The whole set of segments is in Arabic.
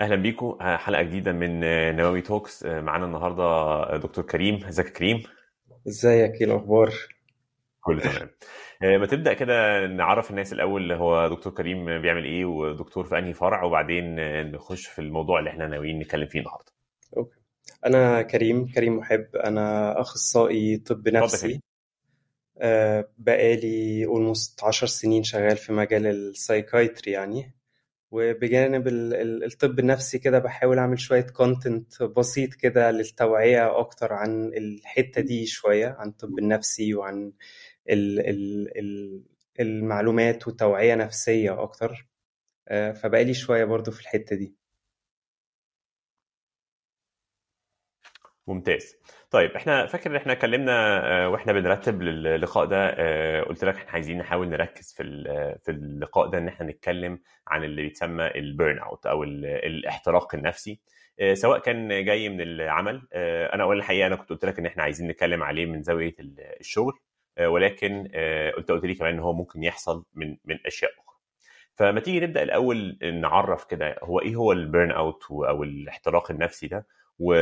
أهلا بيكم. حلقة جديدة من نووي Talks. معانا النهارده دكتور كريم. إزيك يا كريم؟ إزيك؟ إيه الأخبار؟ كله تمام. ما تبدأ كده نعرف الناس الأول هو دكتور كريم بيعمل إيه ودكتور في أنهي فرع وبعدين نخش في الموضوع اللي إحنا ناويين نتكلم فيه النهارده. okay. أنا كريم كريم محب. أنا أخصائي طب نفسي. آه بقالي almost 10 سنين شغال في مجال ال psychiatry يعني. وبجانب الطب النفسي كده بحاول أعمل شوية كونتنت بسيط كده للتوعية أكتر عن الحتة دي شوية عن الطب النفسي وعن ال ال ال المعلومات وتوعية نفسية أكتر. فبقالي شوية برضو في الحتة دي. ممتاز. طيب إحنا فاكر إن إحنا اتكلمنا وإحنا بنرتب للقاء ده قلت لك إحنا عايزين نحاول نركز في في اللقاء ده إن إحنا نتكلم عن اللي بيتسمى ال burnout أو الاحتراق النفسي سواء كان جاي من العمل. أنا اول الحقيقة أنا كنت قلت لك إن إحنا عايزين نتكلم عليه من زاوية الشغل ولكن قلت قلت لي كمان إن هو ممكن يحصل من من أشياء أخرى. فما تيجي نبدأ الأول نعرف كده هو إيه هو ال burnout أو الاحتراق النفسي ده؟ و...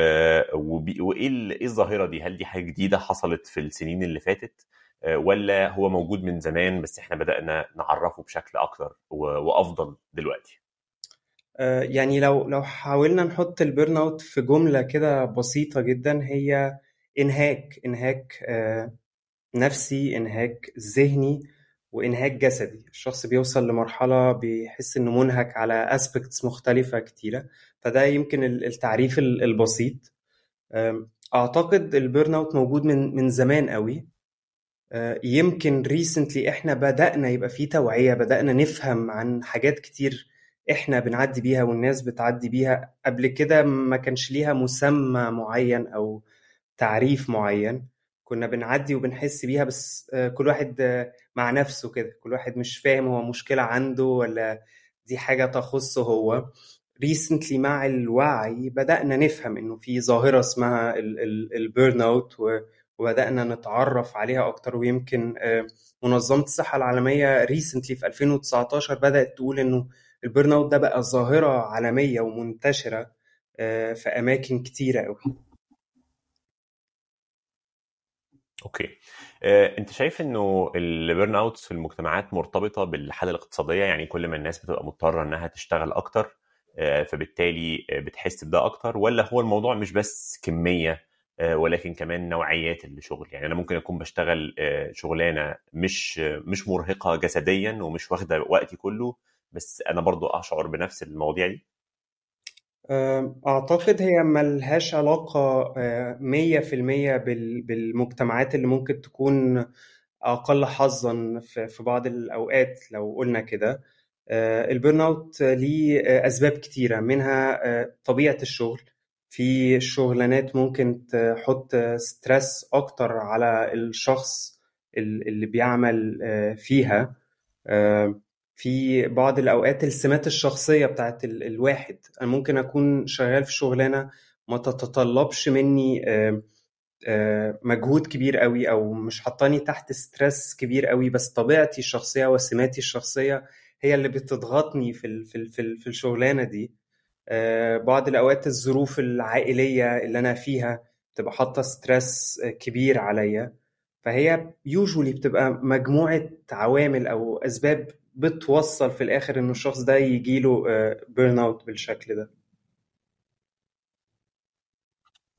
وبي... وإيه. إيه الظاهرة دي هل دي حاجة جديدة حصلت في السنين اللي فاتت ولا هو موجود من زمان بس إحنا بدأنا نعرفه بشكل أكتر و... وأفضل دلوقتي يعني لو لو حاولنا نحط ال burnout في جملة كده بسيطة جدا هي إنهاك إنهاك نفسي إنهاك ذهني وإنهاك جسدي. الشخص بيوصل لمرحلة بيحس إنه منهك على aspects مختلفة كتيرة. فده يمكن التعريف البسيط. أعتقد ال burnout موجود من من زمان قوي. يمكن recently إحنا بدأنا يبقى في توعية بدأنا نفهم عن حاجات كتير إحنا بنعدي بيها والناس بتعدي بيها. قبل كده ما كانش ليها مسمى معين أو تعريف معين. كنا بنعدي وبنحس بيها بس كل واحد مع نفسه كده. كل واحد مش فاهم هو مشكلة عنده ولا دي حاجة تخصه هو. recently مع الوعي بدأنا نفهم إنه في ظاهرة اسمها ال burnout وبدأنا نتعرف عليها أكتر. ويمكن منظمة الصحة العالمية recently في 2019 بدأت تقول إنه ال burnout ده بقى ظاهرة عالمية ومنتشرة في أماكن كتيرة قوي okay. آه، أنت شايف إنه ال burnouts في المجتمعات مرتبطة بالحالة الاقتصادية؟ يعني كل ما الناس بتبقى مضطرة إنها تشتغل أكتر آه، فبالتالي بتحس بده أكتر ولا هو الموضوع مش بس كمية آه، ولكن كمان نوعيات الشغل؟ يعني أنا ممكن أكون بشتغل شغلانة مش مش مرهقة جسديا ومش واخدة وقتي كله بس أنا برضو أشعر بنفس المواضيع دي؟ أعتقد هي ملهاش علاقة مية في المية بالمجتمعات اللي ممكن تكون أقل حظا في بعض الأوقات لو قلنا كده. ال burnout ليه أسباب كتيرة منها طبيعة الشغل. في شغلانات ممكن تحط stress أكتر على الشخص اللي بيعمل فيها. في بعض الأوقات السمات الشخصية بتاعت الواحد. أنا ممكن أكون شغال في شغلانة ما تتطلبش مني مجهود كبير قوي أو مش حطاني تحت stress كبير قوي بس طبيعتي الشخصية وسماتي الشخصية هي اللي بتضغطني في في في, في الشغلانة دي. بعض الأوقات الظروف العائلية اللي أنا فيها بتبقى حاطة stress كبير عليا. فهي usually بتبقى مجموعة عوامل أو أسباب بتوصل في الآخر إنه الشخص ده يجيله burnout بالشكل ده.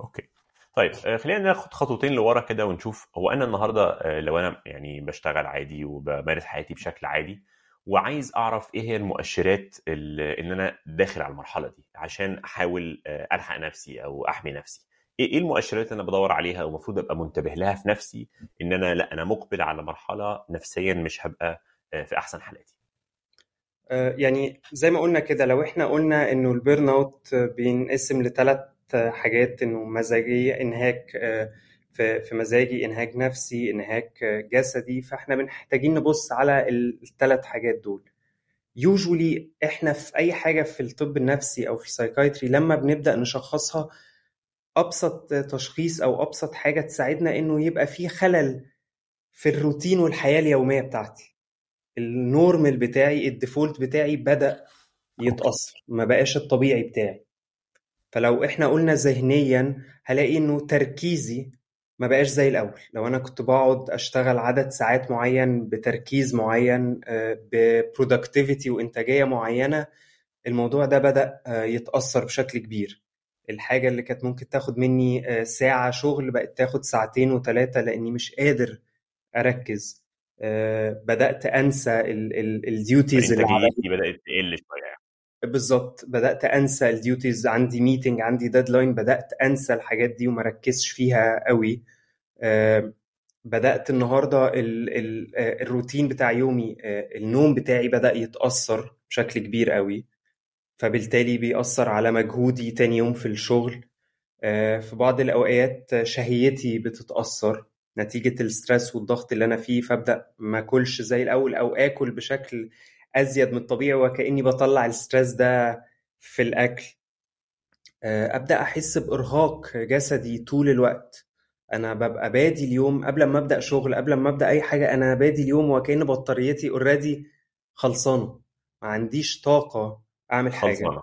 okay. طيب خلينا ناخد خطوتين لورا كده ونشوف هو أنا النهارده لو أنا يعني بشتغل عادي وبمارس حياتي بشكل عادي وعايز أعرف إيه هي المؤشرات إن أنا داخل على المرحلة دي عشان أحاول ألحق نفسي أو أحمي نفسي. إيه المؤشرات اللي أنا بدور عليها ومفروض أبقى منتبه لها في نفسي إن أنا لأ أنا مقبل على مرحلة نفسيا مش هبقى في أحسن حالاتي. يعني زي ما قلنا كده لو إحنا قلنا إنه البيرن أوت بينقسم لثلاث حاجات إنه مزاجية إنهاك في مزاجي إنهاك نفسي إنهاك جسدي فإحنا محتاجين نبص على الثلاث حاجات دول. usually إحنا في أي حاجة في الطب النفسي أو في ال psychiatry لما بنبدأ نشخصها أبسط تشخيص أو أبسط حاجة تساعدنا إنه يبقى في خلل في الروتين والحياة اليومية بتاعتي. ال normal بتاعي ال default بتاعي بدأ يتأثر ما بقاش الطبيعي بتاعي. فلو إحنا قلنا ذهنيا هلاقي إنه تركيزي ما بقاش زي الأول. لو أنا كنت بقعد أشتغل عدد ساعات معين بتركيز معين ب productivity وإنتاجية معينة الموضوع ده بدأ يتأثر بشكل كبير. الحاجة اللي كانت ممكن تاخد مني ساعة شغل بقت تاخد ساعتين وثلاثه لأني مش قادر أركز. بدأت أنسى ال duties اللي عليا. بدأت تقل شوية. بالظبط بدأت أنسى ال duties عندي meeting عندي deadline بدأت أنسى الحاجات دي وما ركزش فيها قوي. بدأت النهارده ال ال الروتين بتاع يومي النوم بتاعي بدأ يتأثر بشكل كبير قوي. فبالتالي بيأثر على مجهودي تاني يوم في الشغل. في بعض الأوقات شهيتي بتتأثر. نتيجة ال stress والضغط اللي أنا فيه فأبدأ ما أكلش زي الأول أو آكل بشكل أزيد من الطبيعي وكأني بطلع ال stress ده في الأكل. أبدأ أحس بإرهاق جسدي طول الوقت. أنا ببقى بادي اليوم قبل ما أبدأ شغل قبل ما أبدأ أي حاجة أنا بادي اليوم وكأن بطاريتي already خلصانة. ما عنديش طاقة أعمل حاجة.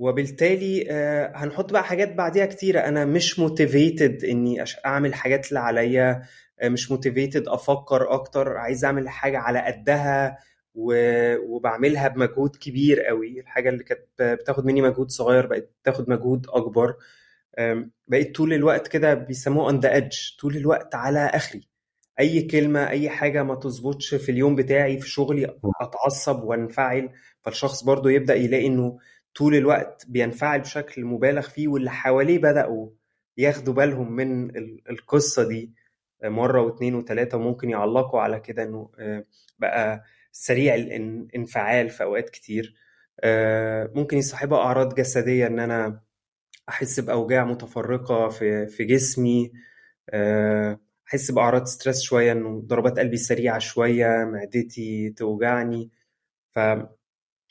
وبالتالي هنحط بقى حاجات بعديها كتيرة. أنا مش motivated إني أعمل حاجات اللي عليا مش motivated أفكر أكتر. عايز أعمل حاجة على قدها وبعملها بمجهود كبير قوي. الحاجة اللي كانت بتاخد مني مجهود صغير بقت بتاخد مجهود أكبر. بقيت طول الوقت كده بيسموه on the edge طول الوقت على آخري. أي كلمة أي حاجة ما تظبطش في اليوم بتاعي في شغلي أتعصب وأنفعل. فالشخص برضو يبدأ يلاقي إنه طول الوقت بينفعل بشكل مبالغ فيه واللي حواليه بدأوا ياخدوا بالهم من القصة دي. مرة واثنين وثلاثه وممكن يعلقوا على كده إنه بقى سريع الانفعال في أوقات كتير. ممكن يصاحبها أعراض جسدية إن أنا أحس بأوجاع متفرقة في في جسمي. أحس بأعراض stress شوية إنه ضربات قلبي سريعة شوية معدتي توجعني.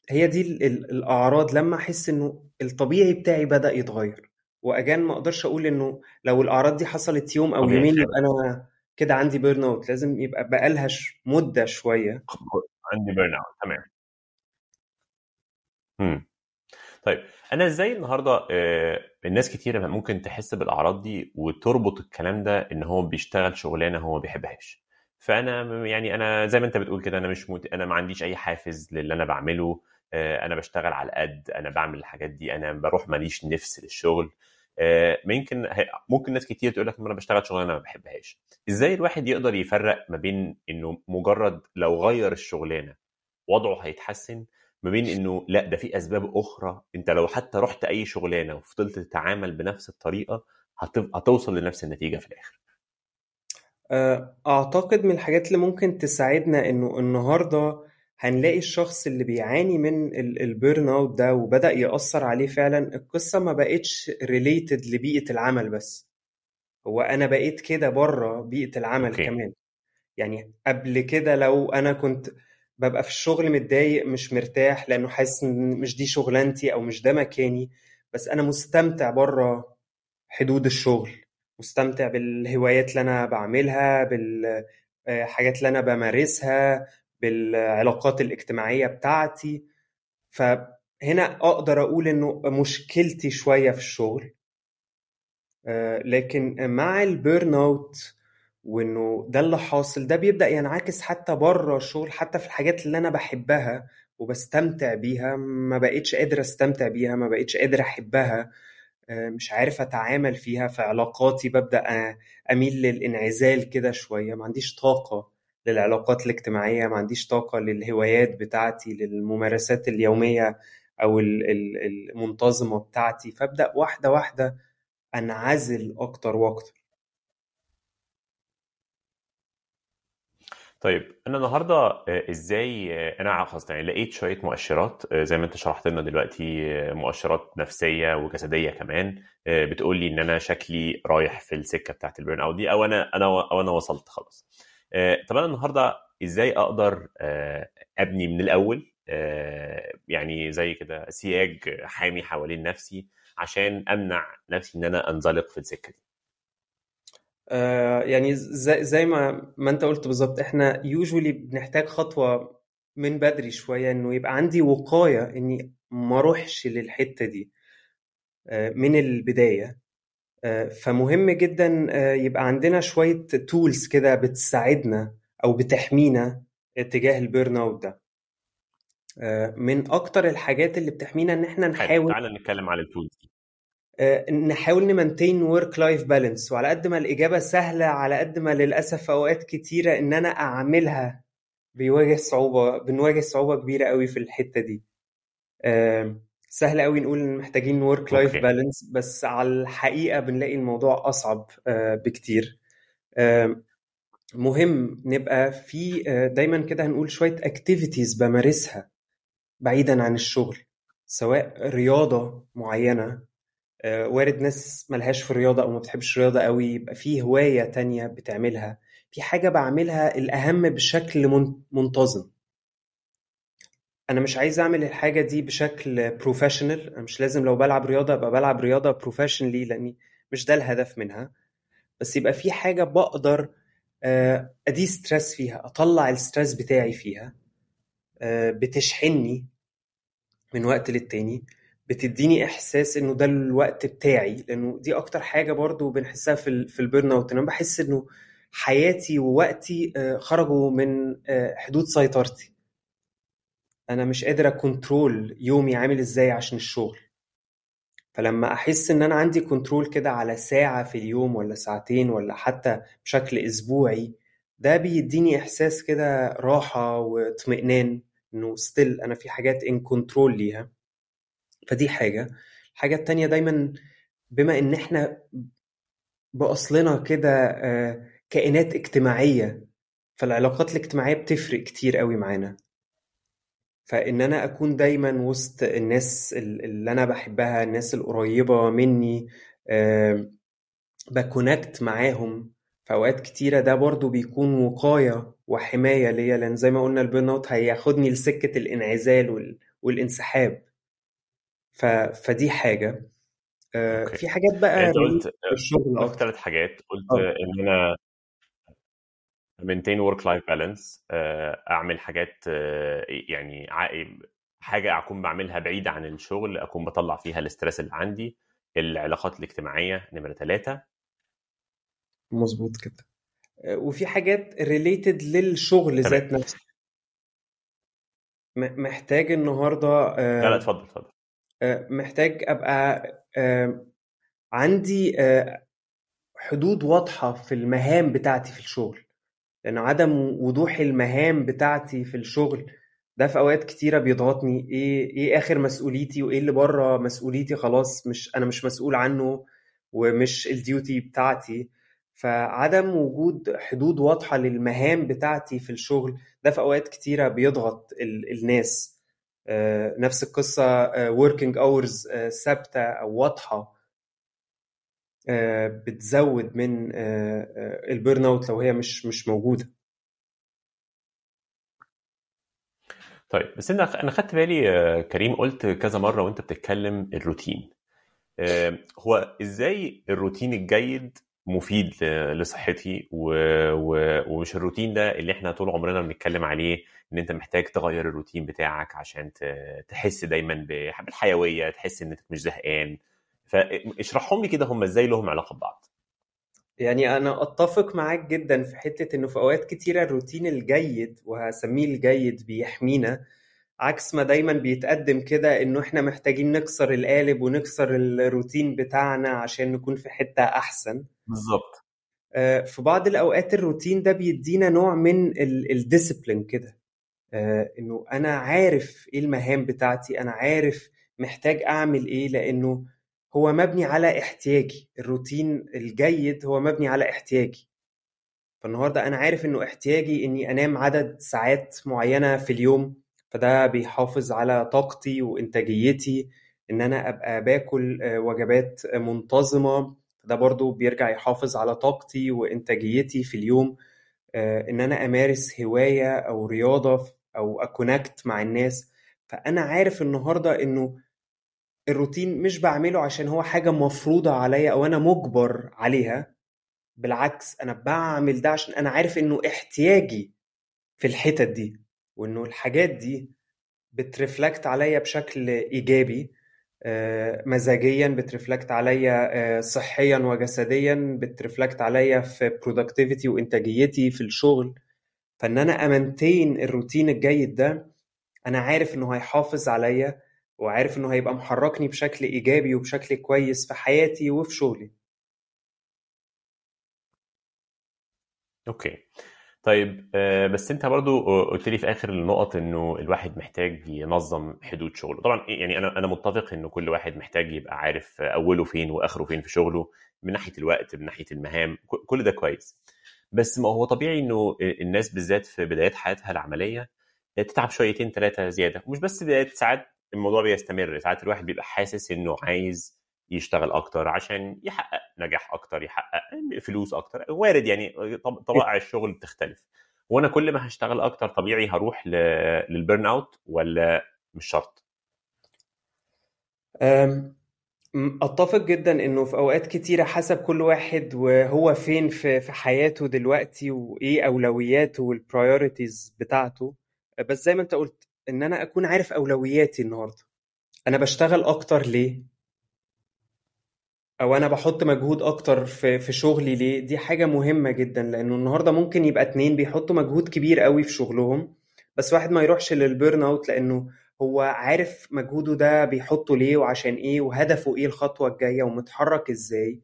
فهي دي الأعراض لما أحس إنه الطبيعي بتاعي بدأ يتغير. و again ما أقدرش أقول إنه لو الأعراض دي حصلت يوم أو يومين يبقى أنا كده عندي burnout لازم يبقى بقالها مدة شوية. عندي burnout تمام. امم طيب أنا إزاي النهارده الناس كتير ممكن تحس بالأعراض دي وتربط الكلام ده إن هو بيشتغل شغلانة هو ما بيحبهاش؟ فأنا يعني أنا زي ما أنت بتقول كده أنا مش مت... أنا ما عنديش أي حافز للي أنا بعمله. أنا بشتغل على قد أنا بعمل الحاجات دي أنا بروح ماليش نفس للشغل. يمكن ممكن ناس كتير تقول لك أنا بشتغل شغلانة ما بحبهاش. إزاي الواحد يقدر يفرق ما بين إنه مجرد لو غير الشغلانة وضعه هيتحسن ما بين إنه لأ ده في أسباب أخرى. أنت لو حتى رحت أي شغلانة وفضلت تتعامل بنفس الطريقة هتوصل لنفس النتيجة في الآخر. أعتقد من الحاجات اللي ممكن تساعدنا إنه النهارده هنلاقي الشخص اللي بيعاني من ال burnout ده وبدأ يأثر عليه فعلا القصة ما بقتش related لبيئة العمل بس. هو أنا بقيت كده بره بيئة العمل أوكي. كمان. يعني قبل كده لو أنا كنت ببقى في الشغل متضايق مش مرتاح لأنه حاسس إن مش دي شغلانتي أو مش ده مكاني بس أنا مستمتع بره حدود الشغل. مستمتع بالهوايات اللي أنا بعملها بالحاجات اللي أنا بمارسها بالعلاقات الاجتماعية بتاعتي. فهنا أقدر أقول إنه مشكلتي شوية في الشغل. لكن مع ال burnout وإنه ده اللي حاصل ده بيبدأ ينعكس حتى بره الشغل حتى في الحاجات اللي أنا بحبها وبستمتع بيها. ما بقتش قادر أستمتع بيها ما بقتش قادر أحبها. مش عارف أتعامل فيها. في علاقاتي ببدأ أميل للإنعزال كده شوية. ما عنديش طاقة. للعلاقات الاجتماعية. ما عنديش طاقة للهوايات بتاعتي للممارسات اليومية أو المنتظمة بتاعتي. فأبدأ واحدة واحدة أنعزل أكتر وأكتر. طيب أنا النهارده إزاي أنا خلاص يعني لقيت شوية مؤشرات زي ما أنت شرحت لنا دلوقتي مؤشرات نفسية وجسدية كمان بتقول لي إن أنا شكلي رايح في السكة بتاعت البيرن أوت دي أو أنا أنا أو أنا وصلت خلاص. طب أنا النهارده إزاي أقدر أبني من الأول؟ يعني زي كده سياج حامي حوالين نفسي عشان أمنع نفسي إن أنا أنزلق في السكة دي. يعني زي, زي ما ما أنت قلت بالظبط إحنا usually بنحتاج خطوة من بدري شوية إنه يبقى عندي وقاية إني ما أروحش للحتة دي آه، من البداية. آه، فمهم جدا آه، يبقى عندنا شوية tools كده بتساعدنا أو بتحمينا تجاه ال burnout ده من أكتر الحاجات اللي بتحمينا إن إحنا نحاول تعالى نتكلم على ال tools دي. نحاول ن maintain work life balance وعلى قد ما الإجابة سهلة على قد ما للأسف أوقات كتيرة إن أنا أعملها بيواجه صعوبة بنواجه صعوبة كبيرة قوي في الحتة دي. سهل قوي نقول إن محتاجين work life balance بس على الحقيقة بنلاقي الموضوع أصعب بكتير. مهم نبقى في دايما كده هنقول شوية activities بمارسها بعيدا عن الشغل سواء رياضة معينة وارد ناس ملهاش في الرياضة أو ما بتحبش الرياضة قوي يبقى في هواية تانية بتعملها في حاجة بعملها الأهم بشكل منتظم. أنا مش عايز أعمل الحاجة دي بشكل professional أنا مش لازم لو بلعب رياضة أبقى بلعب رياضة professionally لأني مش ده الهدف منها. بس يبقى في حاجة بقدر أدي stress فيها أطلع ال stress بتاعي فيها بتشحنني من وقت للتاني بتديني إحساس إنه ده الوقت بتاعي. لأنه دي أكتر حاجة برضو بنحسها في في ال burnout أنا بحس إنه حياتي ووقتي خرجوا من حدود سيطرتي. أنا مش قادر ا control يومي عامل إزاي عشان الشغل. فلما أحس إن أنا عندي control كده على ساعة في اليوم ولا ساعتين ولا حتى بشكل أسبوعي ده بيديني إحساس كده راحة واطمئنان إنه still أنا في حاجات in control ليها. فدي حاجة. الحاجة التانية دايما بما إن إحنا بأصلنا كده كائنات اجتماعية فالعلاقات الاجتماعية بتفرق كتير قوي معانا. فإن أنا أكون دايما وسط الناس اللي أنا بحبها الناس القريبة مني ب connect معاهم. في اوقات كتيرة ده برضو بيكون وقاية وحماية ليا لأن زي ما قلنا ال burnout هياخدني لسكة الإنعزال والانسحاب. ف... فدي حاجة. okay. في حاجات بقى أنت قلت الشغل قلت ثلاث حاجات. قلت أوه. إن أنا maintain work life balance أعمل حاجات يعني حاجة أكون بعملها بعيده عن الشغل أكون بطلع فيها ال stress اللي عندي العلاقات الاجتماعية نمرة ثلاثة مظبوط كده. وفي حاجات related للشغل. ذات نفسه. محتاج النهارده لا لا اتفضل اتفضل. محتاج أبقى عندي حدود واضحة في المهام بتاعتي في الشغل. لأن عدم وضوح المهام بتاعتي في الشغل ده في أوقات كتيرة بيضغطني. إيه إيه آخر مسؤوليتي وإيه اللي بره مسؤوليتي؟ خلاص مش أنا مش مسؤول عنه ومش الديوتي بتاعتي. فعدم وجود حدود واضحة للمهام بتاعتي في الشغل ده في أوقات كتيرة بيضغط ال الناس. نفس القصة working hours ثابتة أو واضحة. بتزود من ال burnout لو هي مش مش موجودة طيب بس أنا أنا خدت بالي كريم قلت كذا مرة وأنت بتتكلم الروتين هو إزاي الروتين الجيد مفيد لصحتي. ومش الروتين ده اللي إحنا طول عمرنا بنتكلم عليه إن أنت محتاج تغير الروتين بتاعك عشان. تحس دايما بالحيوية تحس انك مش زهقان فاشرحهم لي كده هم إزاي لهم علاقة ببعض. يعني أنا أتفق معاك جدا في حتة إنه في أوقات كتيرة الروتين الجيد وهسميه الجيد بيحمينا عكس ما دايما بيتقدم كده إنه إحنا محتاجين نكسر القالب ونكسر الروتين بتاعنا عشان نكون في حتة أحسن. بالظبط. في بعض الأوقات الروتين ده بيدينا نوع من الديسيبلين كده. إنه أنا عارف إيه المهام بتاعتي أنا عارف محتاج أعمل إيه لأنه هو مبني على احتياجي. الروتين الجيد هو مبني على احتياجي. فالنهاردة أنا عارف إنه احتياجي إني أنام عدد ساعات معينة في اليوم فده بيحافظ على طاقتي وإنتاجيتي إن أنا أبقى باكل وجبات منتظمة. ده برضو بيرجع يحافظ على طاقتي وإنتاجيتي في اليوم. إن أنا أمارس هواية أو رياضة أو أ connect مع الناس. فأنا عارف النهارده إنه الروتين مش بعمله عشان هو حاجة مفروضة عليا أو أنا مجبر عليها. بالعكس أنا بعمل ده عشان أنا عارف إنه احتياجي في الحتت دي وإنه الحاجات دي بت reflect عليا بشكل إيجابي آه، مزاجيا بت reflect عليا آه، صحيا وجسديا بت reflect عليا في productivity وإنتاجيتي في الشغل. فإن أنا أمنتين الروتين الجيد ده أنا عارف إنه هيحافظ عليا وعارف إنه هيبقى محركني بشكل إيجابي وبشكل كويس في حياتي وفي شغلي. أوكي. طيب آه، بس أنت برضو قلت لي في آخر النقط إنه الواحد محتاج ينظم حدود شغله. طبعا يعني أنا أنا متفق إنه كل واحد محتاج يبقى عارف أوله فين وآخره فين في شغله من ناحية الوقت من ناحية المهام كل ده كويس. بس ما هو طبيعي إنه الناس بالذات في بدايات حياتها العملية تتعب شويتين ثلاثة زيادة. ومش بس بدايات ساعات الموضوع بيستمر. ساعات الواحد بيبقى حاسس إنه عايز يشتغل أكتر عشان يحقق نجاح أكتر يحقق فلوس أكتر وارد يعني طبائع الشغل بتختلف. وأنا كل ما هشتغل أكتر طبيعي هروح للبرن اوت ولا مش شرط؟ أتفق جدا إنه في أوقات كتيرة حسب كل واحد وهو فين في في حياته دلوقتي وإيه أولوياته وال priorities بتاعته. بس زي ما أنت قلت إن أنا أكون عارف أولوياتي النهارده. أنا بشتغل أكتر ليه؟ أو أنا بحط مجهود أكتر في في شغلي ليه؟ دي حاجة مهمة جدا لأنه النهارده ممكن يبقى اتنين بيحطوا مجهود كبير قوي في شغلهم بس واحد ما يروحش لل burnout لأنه هو عارف مجهوده ده بيحطه ليه وعشان إيه وهدفه إيه الخطوة الجاية ومتحرك إزاي.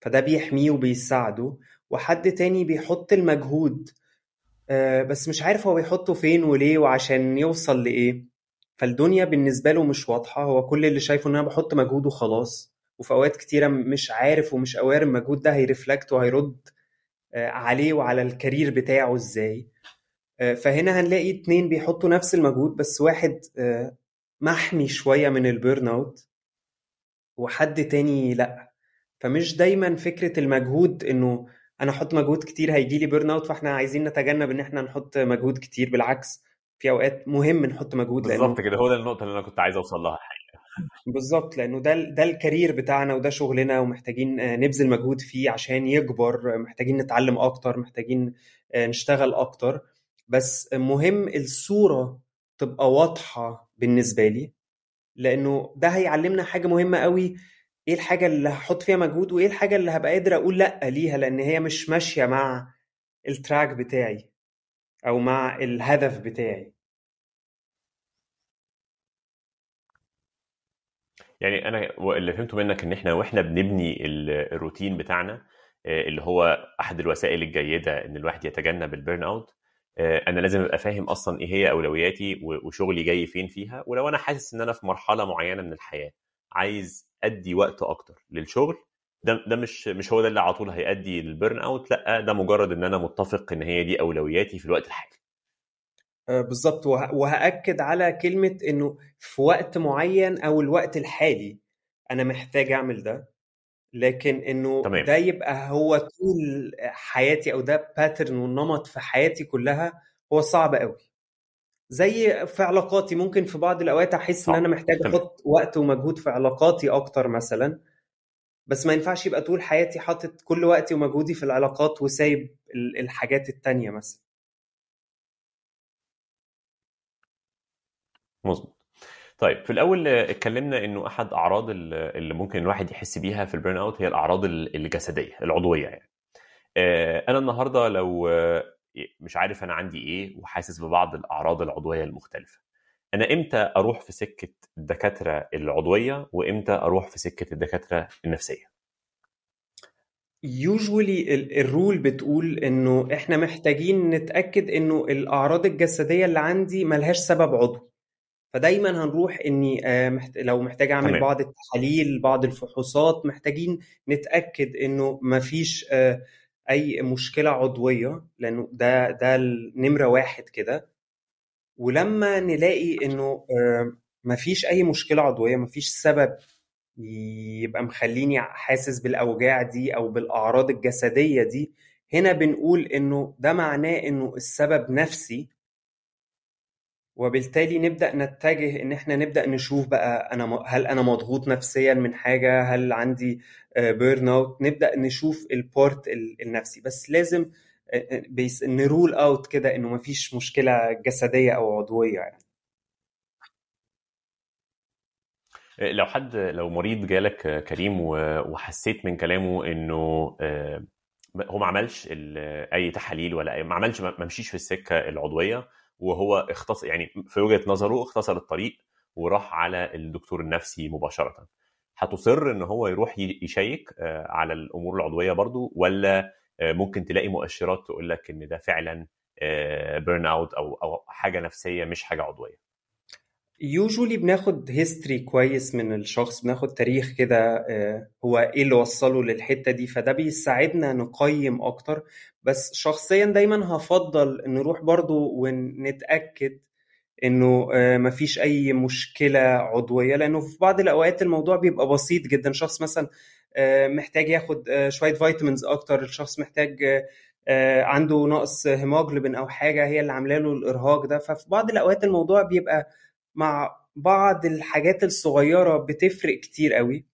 فده بيحميه وبيساعده وحد تاني بيحط المجهود آه، بس مش عارف هو بيحطه فين وليه وعشان يوصل لإيه. فالدنيا بالنسبة له مش واضحة. هو كل اللي شايفه إن أنا بحط مجهود وخلاص. وفي أوقات كتيرة مش عارف ومش aware المجهود ده هي reflect وهيرد آه، عليه وعلى ال career بتاعه إزاي. آه، فهنا هنلاقي اتنين بيحطوا نفس المجهود بس واحد محمي شوية من ال burnout وحد تاني لأ. فمش دايما فكرة المجهود إنه أنا أحط مجهود كتير هيجي لي burnout فإحنا عايزين نتجنب إن إحنا نحط مجهود كتير. بالعكس في أوقات مهم نحط مجهود بالظبط كده. هو ده النقطة اللي أنا كنت عايز أوصل لها الحقيقة. بالظبط لأنه ده ده ال career بتاعنا وده شغلنا ومحتاجين آه، نبذل مجهود فيه عشان يكبر محتاجين نتعلم أكتر محتاجين آه، نشتغل أكتر. بس مهم الصورة تبقى واضحة بالنسبة لي لأنه ده هيعلمنا حاجة مهمة قوي إيه الحاجة اللي هحط فيها مجهود وإيه الحاجة اللي هبقى قادر أقول لأ ليها لأن هي مش ماشية مع التراك بتاعي أو مع الهدف بتاعي. يعني أنا اللي فهمته منك إن إحنا وإحنا بنبني الروتين بتاعنا آه، اللي هو أحد الوسائل الجيدة إن الواحد يتجنب ال burnout آه، أنا لازم أبقى فاهم أصلا إيه هي أولوياتي وشغلي جاي فين فيها ولو أنا حاسس إن أنا في مرحلة معينة من الحياة. عايز أدي وقت أكتر للشغل ده ده مش مش هو ده اللي على طول هيؤدي لل burnout لأ ده مجرد إن أنا متفق إن هي دي أولوياتي في الوقت الحالي. آه، بالظبط. وهأكد على كلمة إنه في وقت معين أو الوقت الحالي أنا محتاج أعمل ده لكن إنه تمام. ده يبقى هو طول حياتي أو ده باترن والنمط في حياتي كلها هو صعب قوي زي في علاقاتي ممكن في بعض الأوقات أحس إن أنا محتاج أحط وقت ومجهود في علاقاتي أكتر مثلا. بس ما ينفعش يبقى طول حياتي حاطط كل وقتي ومجهودي في العلاقات وسايب الحاجات التانية مثلا. مظبوط. طيب في الأول اتكلمنا إنه أحد أعراض اللي ممكن الواحد يحس بيها في ال burnout هي الأعراض الجسدية العضوية يعني. آه، أنا النهارده لو مش عارف أنا عندي إيه وحاسس ببعض الأعراض العضوية المختلفة. أنا إمتى أروح في سكة الدكاترة العضوية وإمتى أروح في سكة الدكاترة النفسية؟ usually ال rule بتقول إنه إحنا محتاجين نتأكد إنه الأعراض الجسدية اللي عندي ملهاش سبب عضوي. فدايما هنروح إني آه، لو محتاج أعمل تمام. بعض التحاليل بعض الفحوصات محتاجين نتأكد إنه مفيش آه، أي مشكلة عضوية لأنه ده ده النمرة واحد كده. ولما نلاقي إنه آه، مفيش أي مشكلة عضوية مفيش سبب يبقى مخليني حاسس بالأوجاع دي أو بالأعراض الجسدية دي هنا بنقول إنه ده معناه إنه السبب نفسي وبالتالي نبدأ نتجه إن إحنا نبدأ نشوف بقى أنا هل أنا مضغوط نفسيا من حاجة؟ هل عندي burnout نبدأ نشوف ال part النفسي. بس لازم ن rule out كده إنه مفيش مشكلة جسدية أو عضوية يعني. لو حد لو مريض جالك كريم وحسيت من كلامه إنه هو ما عملش أي تحاليل ولا ما عملش ما مشيش في السكة العضوية وهو اختصر يعني في وجهة نظره اختصر الطريق وراح على الدكتور النفسي مباشرة. هتصر إن هو يروح يشيك على الأمور العضوية برضو ولا ممكن تلاقي مؤشرات تقول لك إن ده فعلا burnout أو أو حاجة نفسية مش حاجة عضوية؟ usually بناخد history كويس من الشخص بناخد تاريخ كده هو إيه اللي وصله للحتة دي فده بيساعدنا نقيم أكتر. بس شخصيا دايما هفضل نروح برضو ونتأكد إنه مفيش أي مشكلة عضوية لأنه في بعض الأوقات الموضوع بيبقى بسيط جدا. شخص مثلا محتاج ياخد شوية فيتامينز أكتر الشخص محتاج عنده نقص هيموجلوبين أو حاجة هي اللي عاملة له الإرهاق ده. ففي بعض الأوقات الموضوع بيبقى مع بعض الحاجات الصغيرة بتفرق كتير قوي.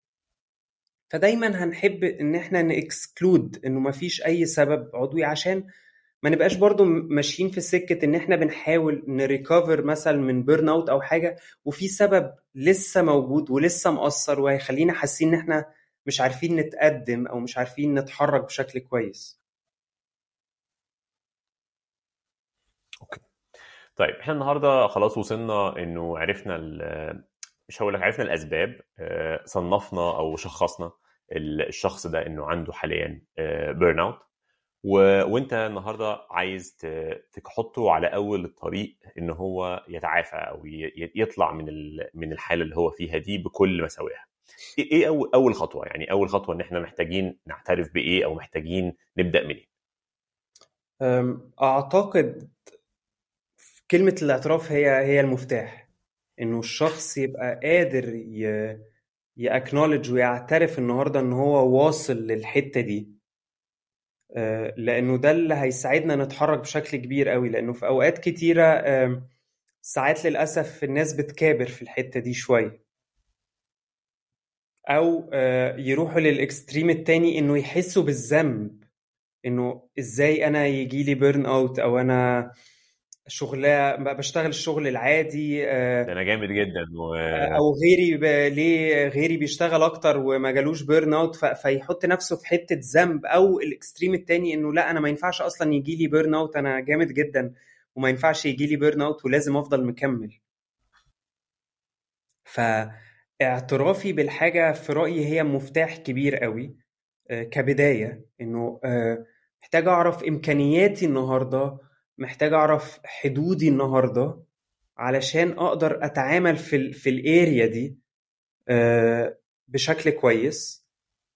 فدايما هنحب إن إحنا ن exclude إنه مفيش أي سبب عضوي عشان ما نبقاش برضو ماشيين في سكة إن إحنا بنحاول ن recover مثلا من burnout أو حاجة وفي سبب لسه موجود ولسه مؤثر وهيخلينا حاسين إن إحنا مش عارفين نتقدم أو مش عارفين نتحرك بشكل كويس. طيب إحنا النهارده خلاص وصلنا إنه عرفنا مش هقول لك عرفنا الأسباب صنفنا أو شخصنا الشخص ده إنه عنده حاليا burnout و... وأنت النهارده عايز تحطه على أول الطريق إن هو يتعافى أو ي... يطلع من ال... من الحالة اللي هو فيها دي بكل مساوئها. إيه اول أول خطوة يعني أول خطوة إن إحنا محتاجين نعترف بإيه أو محتاجين نبدأ منين؟ أعتقد كلمة الاعتراف هي هي المفتاح. إنه الشخص يبقى قادر ي... ياكنولج ويعترف النهارده إن هو واصل للحتة دي. لأنه ده اللي هيساعدنا نتحرك بشكل كبير قوي. لأنه في أوقات كتيرة ساعات للأسف الناس بتكابر في الحتة دي شوية. أو يروحوا للإكستريم التاني إنه يحسوا بالذنب. إنه إزاي أنا يجي لي burnout أو أنا شغلة بشتغل الشغل العادي ده أنا جامد جدا و... أو غيري ب... ليه غيري بيشتغل أكتر وما جالوش burnout ف... فيحط نفسه في حتة ذنب أو ال extreme التاني إنه لأ أنا ما ينفعش أصلا يجي لي burnout أنا جامد جدا وما ينفعش يجي لي burnout ولازم أفضل مكمل. فاعترافي بالحاجة في رأيي هي مفتاح كبير قوي كبداية إنه محتاج أعرف إمكانياتي النهارده محتاج أعرف حدودي النهارده علشان أقدر أتعامل في ال في الأريا دي بشكل كويس.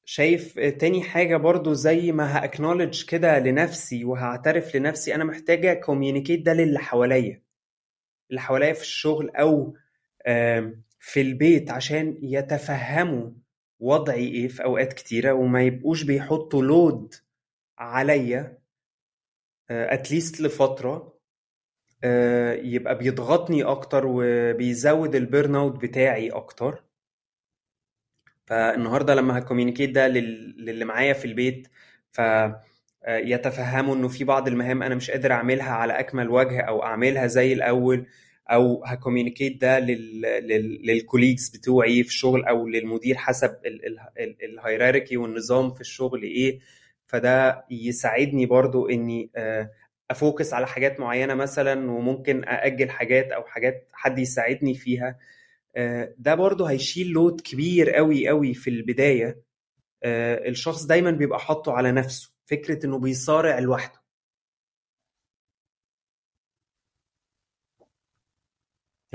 شايف تاني حاجة برضو زي ما هاكنولج كده لنفسي وهعترف لنفسي أنا محتاجة كوميونيكيت ده للي حواليا. اللي حواليا في الشغل أو في البيت عشان يتفهموا وضعي إيه في أوقات كتيرة وما يبقوش بيحطوا load عليا. at least لفترة. يبقى بيضغطني أكتر وبيزود ال burnout بتاعي أكتر. فالنهاردة لما ه communicate ده للي معايا في البيت ف يتفهموا إنه في بعض المهام أنا مش قادر أعملها على أكمل وجه أو أعملها زي الأول أو ه communicate ده لل colleagues بتوعي في الشغل أو للمدير حسب ال hierarchy والنظام في الشغل إيه. فده يساعدني برضو إني أ focus على حاجات معينة مثلا وممكن أأجل حاجات أو حاجات حد يساعدني فيها. ده برضو هيشيل load كبير قوي قوي في البداية. الشخص دايما بيبقى حاطه على نفسه فكرة إنه بيصارع لوحده.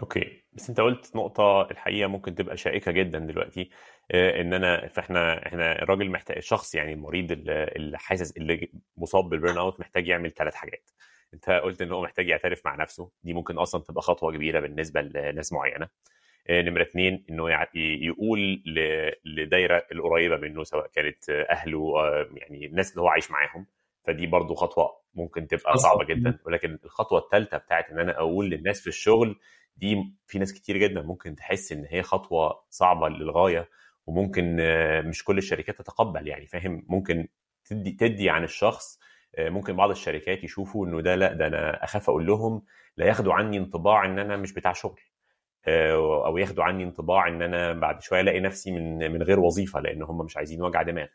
Okay بس أنت قلت نقطة الحقيقة ممكن تبقى شائكة جدا دلوقتي. إن أنا فإحنا إحنا الراجل محتاج الشخص يعني المريض اللي حاسس اللي مصاب بال burnout محتاج يعمل ثلاث حاجات. أنت قلت إن هو محتاج يعترف مع نفسه. دي ممكن أصلا تبقى خطوة كبيرة بالنسبة لناس معينة. نمرة اثنين إنه يقول لدايرة القريبة منه سواء كانت أهله يعني الناس اللي هو عايش معاهم. فدي برضو خطوة ممكن تبقى صعبة جدا. ولكن الخطوة الثالثة بتاعت إن أنا أقول للناس في الشغل دي في ناس كتير جدا ممكن تحس إن هي خطوة صعبة للغاية. وممكن مش كل الشركات تتقبل يعني فاهم؟ ممكن تدي تدي عن الشخص ممكن بعض الشركات يشوفوا إنه ده لا ده أنا أخاف أقول لهم لا ياخدوا عني انطباع إن أنا مش بتاع شغل أو ياخدوا عني انطباع إن أنا بعد شوية ألاقي نفسي من من غير وظيفة لأن هم مش عايزين وجع دماغ.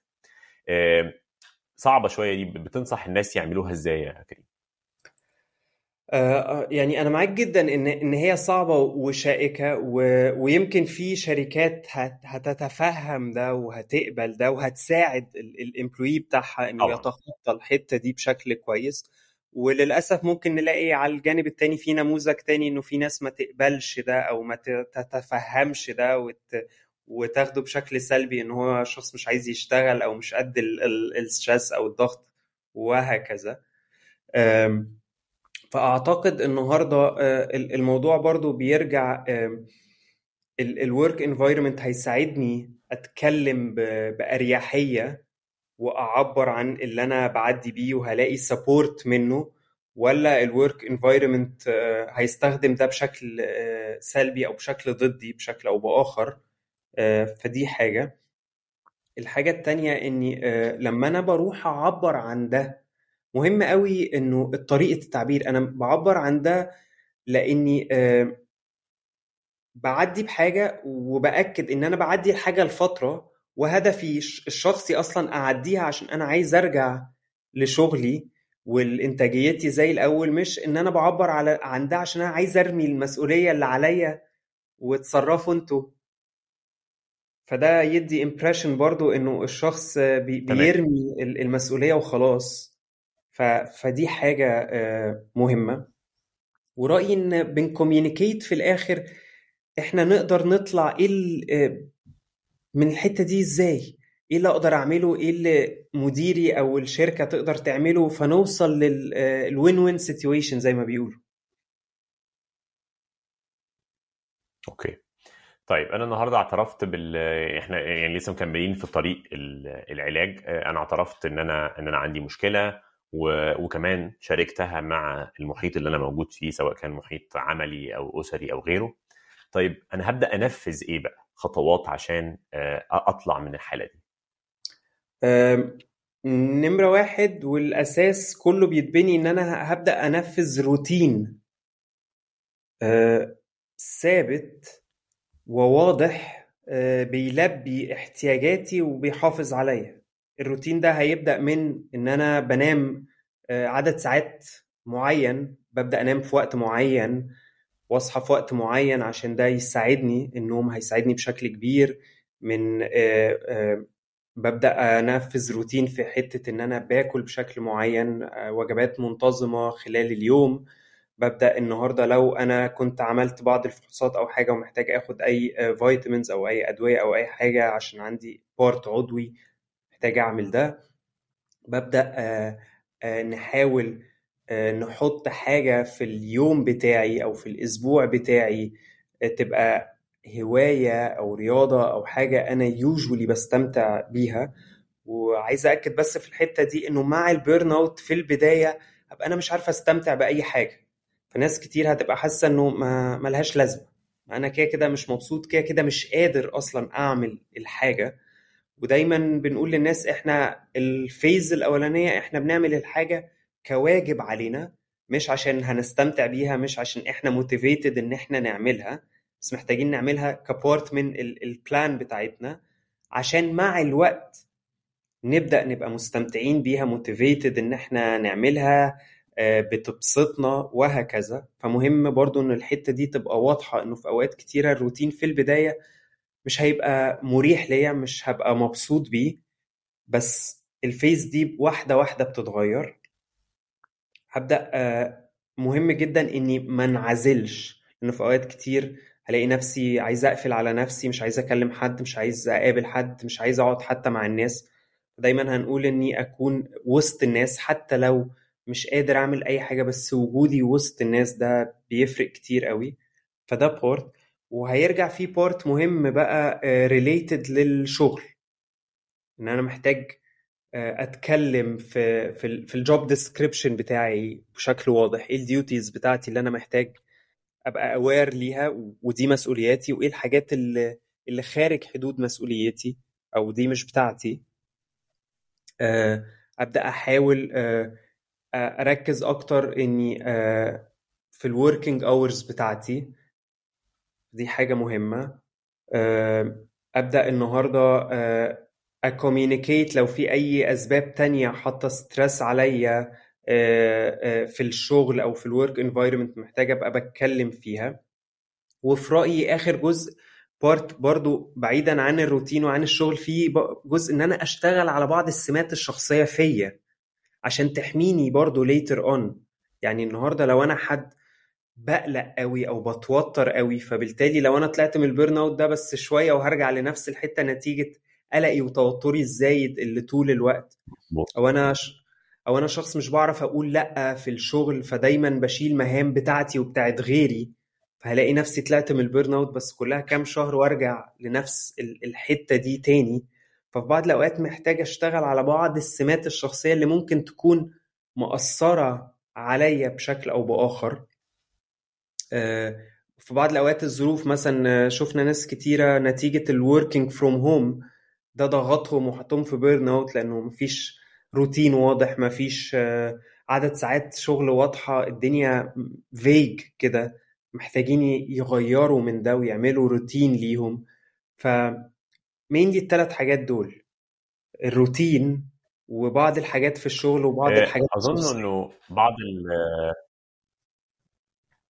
صعبة شوية دي بتنصح الناس يعملوها إزاي يا كريم؟ آه يعني أنا معاك جدا إن إن هي صعبة وشائكة و... ويمكن في شركات هت... هتتفهم ده وهتقبل ده وهتساعد ال employee بتاعها إنه يتخطى الحتة دي بشكل كويس. وللأسف ممكن نلاقي على الجانب التاني في نموذج تاني إنه في ناس ما تقبلش ده أو ما تتفهمش ده وت... وتاخده بشكل سلبي إن هو شخص مش عايز يشتغل أو مش قد ال stress أو الضغط وهكذا. فأعتقد النهارده الموضوع برضو بيرجع ال work environment هيساعدني أتكلم بأريحية وأعبر عن اللي أنا بعدي بيه وهلاقي support منه ولا ال work environment هيستخدم ده بشكل سلبي أو بشكل ضدي بشكل أو بآخر. فدي حاجة. الحاجة التانية إني لما أنا بروح أعبر عن ده مهم قوي إنه طريقة التعبير. أنا بعبر عن ده لإني بعدي بحاجة وبأكد إن أنا بعدي الحاجة لفترة وهدفي الشخصي أصلا أعديها عشان أنا عايز أرجع لشغلي والإنتاجيتي زي الأول مش إن أنا بعبر على عن ده عشان أنا عايز أرمي المسؤولية اللي عليا وتصرفوا أنتوا. فده يدي impression برضو إنه الشخص بي بيرمي المسؤولية وخلاص. ف فدي حاجة مهمة. ورأيي إن بن communicate في الآخر إحنا نقدر نطلع إيه من الحتة دي إزاي؟ إيه اللي أقدر أعمله؟ إيه اللي مديري أو الشركة تقدر تعمله؟ فنوصل لل win-win situation زي ما بيقولوا. أوكي. طيب أنا النهارده اعترفت بال إحنا يعني لسه مكملين في طريق العلاج. أنا اعترفت إن أنا إن أنا عندي مشكلة. وكمان شاركتها مع المحيط اللي أنا موجود فيه سواء كان محيط عملي أو أسري أو غيره. طيب أنا هبدأ أنفذ إيه بقى؟ خطوات عشان أطلع من الحالة دي. نمرة واحد والأساس كله بيتبني إن أنا هبدأ أنفذ روتين ثابت وواضح بيلبي احتياجاتي وبيحافظ عليا. الروتين ده هيبدأ من إن أنا بنام عدد ساعات معين ببدأ أنام في وقت معين واصحى في وقت معين عشان ده يساعدني النوم هيساعدني بشكل كبير من ببدأ أنفذ روتين في حتة إن أنا باكل بشكل معين وجبات منتظمة خلال اليوم. ببدأ النهارده لو أنا كنت عملت بعض الفحوصات أو حاجة ومحتاج آخد أي vitamins أو أي أدوية أو أي حاجة عشان عندي part عضوي محتاج أعمل ده ببدأ نحاول نحط حاجة في اليوم بتاعي أو في الأسبوع بتاعي تبقى هواية أو رياضة أو حاجة أنا usually بستمتع بيها. وعايز أكد بس في الحتة دي إنه مع ال burnout في البداية هبقى أنا مش عارفة أستمتع بأي حاجة. فناس كتير هتبقى حاسة إنه ما ملهاش لازمة. أنا كده كده مش مبسوط كده كده مش قادر أصلا أعمل الحاجة. ودايما بنقول للناس إحنا ال phase الأولانية إحنا بنعمل الحاجة كواجب علينا مش عشان هنستمتع بيها مش عشان إحنا motivated إن إحنا نعملها بس محتاجين نعملها ك part من ال plan بتاعتنا. عشان مع الوقت نبدأ نبقى مستمتعين بيها motivated إن إحنا نعملها بتبسطنا وهكذا. فمهم برضو إن الحتة دي تبقى واضحة إنه في أوقات كتيرة الروتين في البداية مش هيبقى مريح ليا مش هبقى مبسوط بيه. بس ال phase دي واحدة واحدة بتتغير. هبدأ مهم جدا إني ما انعزلش. لأنه في أوقات كتير هلاقي نفسي عايز أقفل على نفسي مش عايز أكلم حد مش عايز أقابل حد مش عايز أقعد حتى مع الناس. دايما هنقول إني أكون وسط الناس حتى لو مش قادر أعمل أي حاجة بس وجودي وسط الناس ده بيفرق كتير قوي فده part وهيرجع فيه part مهم بقى related للشغل. إن أنا محتاج أتكلم في في, في ال job description بتاعي بشكل واضح. إيه ال duties بتاعتي اللي أنا محتاج أبقى aware ليها؟ ودي مسؤولياتي. وإيه الحاجات اللي اللي خارج حدود مسؤوليتي أو دي مش بتاعتي. أبدأ أحاول أركز أكتر إني في ال working hours بتاعتي. دي حاجة مهمة. أبدأ النهارده ا communicate لو في أي أسباب تانية حاطة stress عليا في الشغل أو في ال work environment محتاج أبقى بتكلم فيها. وفي رأيي آخر جزء part برضو بعيدا عن الروتين وعن الشغل في جزء إن أنا أشتغل على بعض السمات الشخصية فيا عشان تحميني برضو later on يعني النهارده لو أنا حد بقلق قوي أو بتوتر قوي فبالتالي لو أنا طلعت من ال burnout ده بس شوية وهرجع لنفس الحتة نتيجة قلقي وتوتري الزايد اللي طول الوقت أو أنا ش... أو أنا شخص مش بعرف أقول لأ في الشغل فدايما بشيل مهام بتاعتي وبتاعت غيري فهلاقي نفسي طلعت من ال burnout بس كلها كام شهر وأرجع لنفس الحتة دي تاني. ففي بعض الأوقات محتاج أشتغل على بعض السمات الشخصية اللي ممكن تكون مأثرة عليا بشكل أو بآخر. في بعض الأوقات الظروف مثلا شفنا ناس كتيرة نتيجة ال working from home ده ضغطهم وحطهم في burnout لأنه مفيش روتين واضح مفيش عدد ساعات شغل واضحة الدنيا فيج كده. محتاجين يغيروا من ده ويعملوا روتين ليهم. ف دي الثلاث حاجات دول. الروتين وبعض الحاجات في الشغل وبعض الحاجات أظن إنه بعض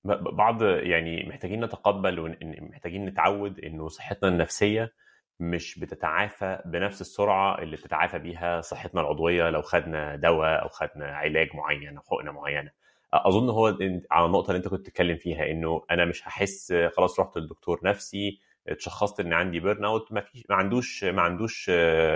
بعض يعني محتاجين نتقبل ومحتاجين نتعود إنه صحتنا النفسية مش بتتعافى بنفس السرعة اللي بتتعافى بيها صحتنا العضوية لو خدنا دواء أو خدنا علاج معين أو حقنة معينة. أظن هو على النقطة اللي أنت كنت بتتكلم فيها إنه أنا مش هحس خلاص رحت للدكتور نفسي اتشخصت إن عندي burnout ما فيش ما عندوش ما عندوش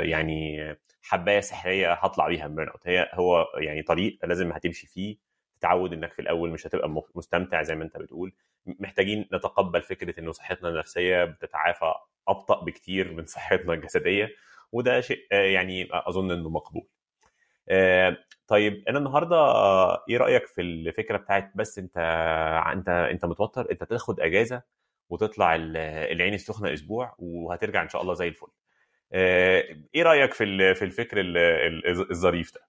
يعني حباية سحرية هطلع بيها من burnout هي هو يعني طريق لازم هتمشي فيه تتعود إنك في الأول مش هتبقى مستمتع زي ما أنت بتقول. محتاجين نتقبل فكرة انه صحتنا النفسية بتتعافى أبطأ بكتير من صحتنا الجسدية وده شيء يعني أظن إنه مقبول. طيب أنا النهارده إيه رأيك في الفكرة بتاعت بس أنت أنت أنت متوتر أنت تاخد أجازة وتطلع العين السخنة أسبوع وهترجع إن شاء الله زي الفل. إيه رأيك في في الفكر الظريف ده؟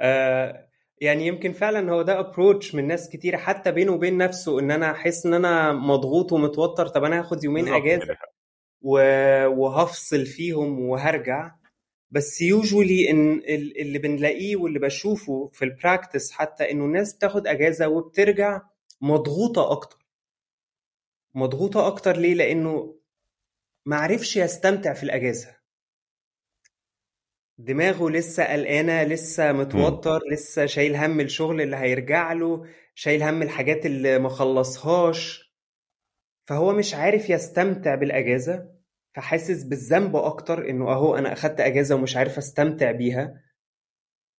آه يعني يمكن فعلا هو ده ابروتش من ناس كتير حتى بينه وبين نفسه إن أنا أحس إن أنا مضغوط ومتوتر طب أنا هاخد يومين إجازة وهفصل فيهم وهرجع. بس يوجولي إن اللي بنلاقيه واللي بشوفه في البراكتس حتى إنه الناس بتاخد إجازة وبترجع مضغوطة أكتر. مضغوطة أكتر ليه؟ لأنه معرفش يستمتع في الإجازة. دماغه لسه قلقانة لسه متوتر. لسه شايل هم الشغل اللي هيرجع له شايل هم الحاجات اللي ما خلصهاش. فهو مش عارف يستمتع بالأجازة فحاسس بالذنب أكتر إنه أهو أنا أخدت أجازة ومش عارف أستمتع بيها.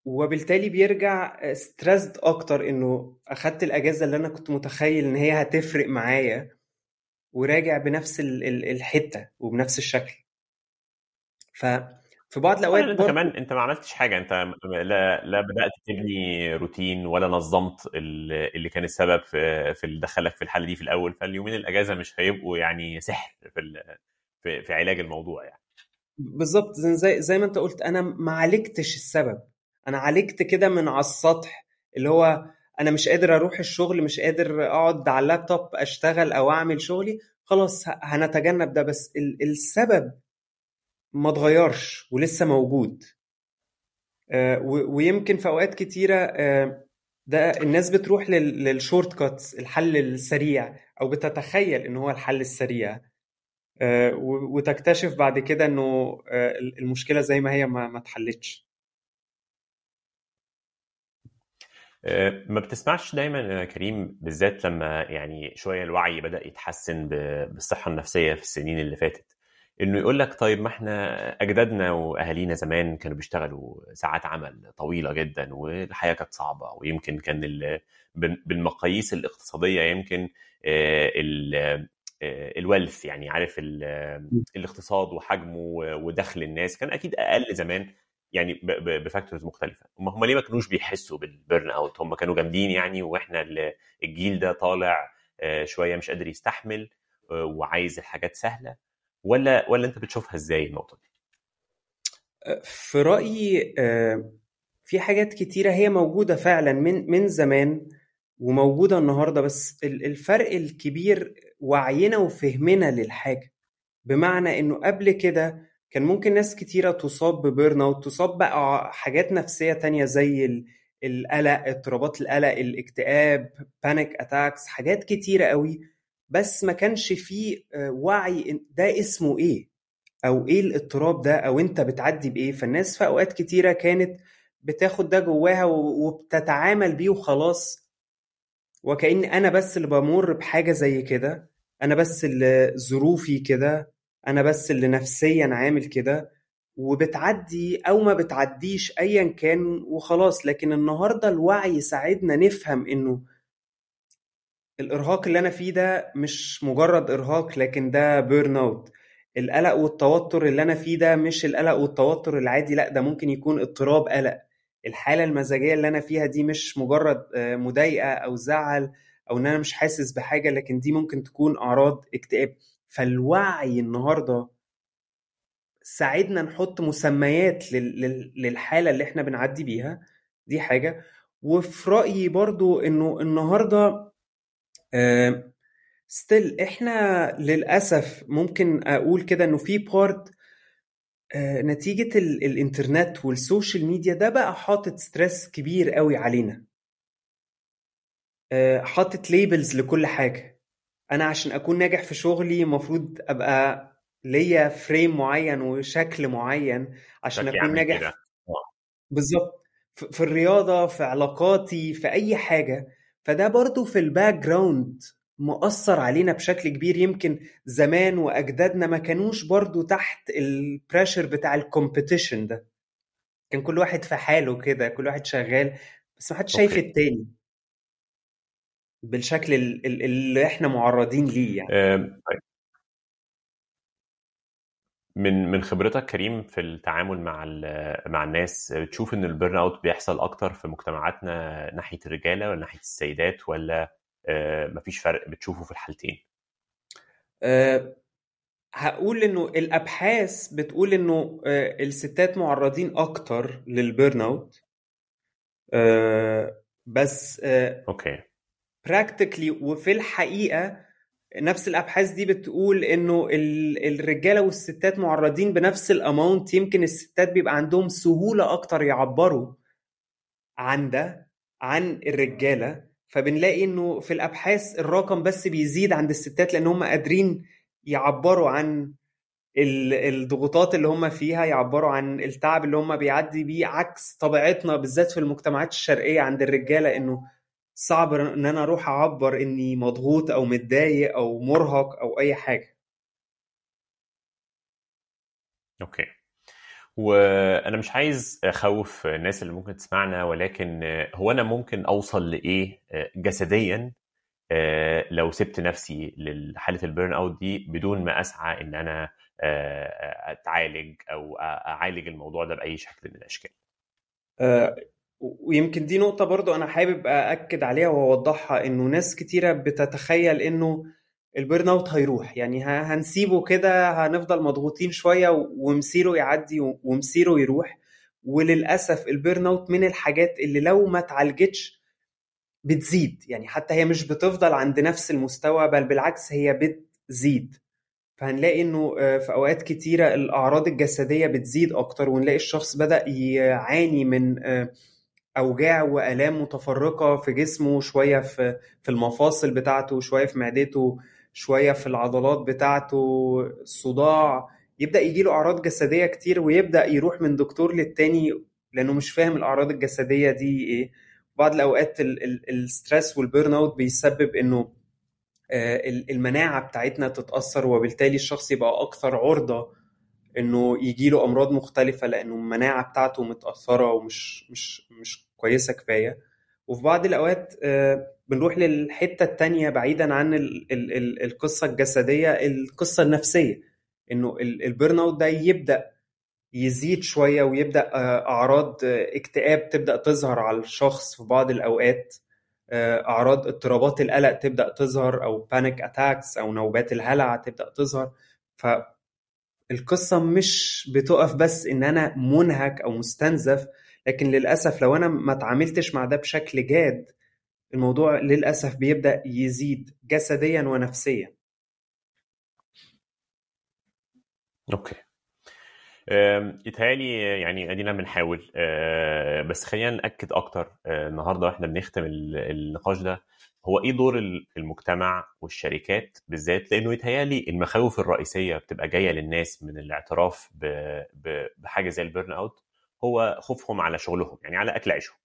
وبالتالي بيرجع ستريسد أكتر إنه أخدت الأجازة اللي أنا كنت متخيل إن هي هتفرق معايا وراجع بنفس الحتة وبنفس الشكل. ف في بعض الأوقات أنت كمان أنت ما عملتش حاجة أنت لا لا بدأت تبني روتين ولا نظمت اللي كان السبب في في اللي دخلك في الحالة دي في الأول. فاليومين الأجازة مش هيبقوا يعني سحر في في, في علاج الموضوع يعني. بالظبط زي زي ما أنت قلت أنا ما عالجتش السبب. أنا عالجت كده من على السطح اللي هو أنا مش قادر أروح الشغل مش قادر أقعد على اللابتوب أشتغل أو أعمل شغلي خلاص هنتجنب ده بس السبب ما اتغيرش ولسه موجود. آه ويمكن في أوقات كتيرة آه ده الناس بتروح لل shortcuts الحل السريع أو بتتخيل إن هو الحل السريع. آه وتكتشف بعد كده إنه المشكلة زي ما هي ما, ما اتحلتش. ما بتسمعش دايما يا كريم بالذات لما يعني شوية الوعي بدأ يتحسن بالصحة النفسية في السنين اللي فاتت؟ إنه يقول لك طيب ما إحنا أجدادنا وأهالينا زمان كانوا بيشتغلوا ساعات عمل طويلة جدا والحياة كانت صعبة ويمكن كان بالمقاييس الاقتصادية يمكن ال wealth يعني عارف الاقتصاد وحجمه ودخل الناس كان أكيد أقل زمان يعني ب factors مختلفة. هم هم ليه ما كانوش بيحسوا بال burnout هم كانوا جامدين يعني وإحنا الجيل ده طالع شوية مش قادر يستحمل وعايز الحاجات سهلة. ولا ولا أنت بتشوفها إزاي النقطة دي؟ في رأيي في حاجات كتيرة هي موجودة فعلا من من زمان وموجودة النهاردة بس الفرق الكبير وعينا وفهمنا للحاجة. بمعنى إنه قبل كده كان ممكن ناس كتيرة تصاب ب burnout تصاب بقى حاجات نفسية تانية زي القلق اضطرابات القلق الاكتئاب panic attacks حاجات كتيرة قوي بس ما كانش فيه وعي ده اسمه إيه؟ أو إيه الاضطراب ده؟ أو أنت بتعدي بإيه؟ فالناس في أوقات كتيرة كانت بتاخد ده جواها وبتتعامل بيه وخلاص. وكأن أنا بس اللي بمر بحاجة زي كده أنا بس اللي ظروفي كده أنا بس اللي نفسيا عامل كده وبتعدي أو ما بتعديش ايا كان وخلاص. لكن النهارده الوعي ساعدنا نفهم إنه الإرهاق اللي أنا فيه ده مش مجرد إرهاق لكن ده burnout القلق والتوتر اللي أنا فيه ده مش القلق والتوتر العادي لأ ده ممكن يكون اضطراب قلق. الحالة المزاجية اللي أنا فيها دي مش مجرد مضايقة أو زعل أو إن أنا مش حاسس بحاجة لكن دي ممكن تكون أعراض اكتئاب. فالوعي النهارده ساعدنا نحط مسميات للحالة اللي إحنا بنعدي بيها. دي حاجة. وفي رأيي برضو إنه النهارده still إحنا للأسف ممكن أقول كده إنه في part نتيجة الإنترنت وال social media ده بقى حاطط stress كبير قوي علينا. حاطط labels لكل حاجة. أنا عشان أكون ناجح في شغلي المفروض أبقى ليا frame معين وشكل معين عشان أكون ناجح كده. بالظبط. في الرياضة في علاقاتي في أي حاجة فده برضو في ال background مؤثر علينا بشكل كبير. يمكن زمان وأجدادنا ما كانوش برضو تحت ال pressure بتاع ال competition ده. كان كل واحد في حاله كده كل واحد شغال بس ما حدش شايف التاني. بالشكل اللي إحنا معرضين ليه يعني. من من خبرتك كريم في التعامل مع مع الناس بتشوف إن ال burnout بيحصل أكتر في مجتمعاتنا ناحية الرجالة ولا ناحية السيدات ولا مفيش فرق بتشوفه في الحالتين؟ أه هقول إنه الأبحاث بتقول إنه الستات معرضين أكتر لل burnout أه بس أه okay practically وفي الحقيقة نفس الأبحاث دي بتقول إنه الرجالة والستات معرضين بنفس ال amount يمكن الستات بيبقى عندهم سهولة أكتر يعبروا عن ده عن الرجالة. فبنلاقي إنه في الأبحاث الرقم بس بيزيد عند الستات لأن هم قادرين يعبروا عن الضغوطات اللي هم فيها يعبروا عن التعب اللي هم بيعدي بيه عكس طبيعتنا بالذات في المجتمعات الشرقية عند الرجالة إنه صعب إن أنا أروح أعبر إني مضغوط أو متضايق أو مرهق أو أي حاجة. Okay. وأنا مش عايز أخوف الناس اللي ممكن تسمعنا ولكن هو أنا ممكن أوصل لإيه جسديا لو سبت نفسي لحالة ال burnout دي بدون ما أسعى إن أنا أتعالج أو أعالج الموضوع ده بأي شكل من الأشكال؟ ويمكن دي نقطة برضو أنا حابب أأكد عليها وأوضحها إنه ناس كتيرة بتتخيل إنه ال burnout هيروح. يعني هنسيبه كده هنفضل مضغوطين شوية ومسيره يعدي ومسيره يروح. وللأسف ال burnout من الحاجات اللي لو ما اتعالجتش بتزيد. يعني حتى هي مش بتفضل عند نفس المستوى بل بالعكس هي بتزيد. فهنلاقي إنه في أوقات كتيرة الأعراض الجسدية بتزيد أكتر ونلاقي الشخص بدأ يعاني من أوجاع وآلام متفرقة في جسمه شوية في في المفاصل بتاعته شوية في معدته شوية في العضلات بتاعته صداع. يبدأ يجي له أعراض جسدية كتير ويبدأ يروح من دكتور للتاني لأنه مش فاهم الأعراض الجسدية دي إيه. بعض الأوقات ال stress وال burnout بيسبب إنه المناعة بتاعتنا تتأثر وبالتالي الشخص يبقى أكثر عرضة إنه يجي له أمراض مختلفة لأنه المناعة بتاعته متأثرة ومش مش مش كويسة كفاية. وفي بعض الأوقات بنروح للحتة التانية بعيدا عن ال ال ال القصة الجسدية القصة النفسية. إنه ال burnout ده يبدأ يزيد شوية ويبدأ أعراض اكتئاب تبدأ تظهر على الشخص في بعض الأوقات. أعراض اضطرابات القلق تبدأ تظهر أو panic attacks أو نوبات الهلع تبدأ تظهر. فالقصة مش بتقف بس إن أنا منهك أو مستنزف. لكن للأسف لو أنا ما اتعاملتش مع ده بشكل جاد الموضوع للأسف بيبدأ يزيد جسديا ونفسيا. أوكي. يتهيألي يعني أدينا بنحاول. بس خلينا نأكد أكتر. النهارده وإحنا بنختم النقاش ده هو إيه دور المجتمع والشركات بالذات؟ لأنه يتهيألي المخاوف الرئيسية بتبقى جاية للناس من الاعتراف بحاجة زي ال burnout هو خوفهم على شغلهم يعني على أكل عيشهم.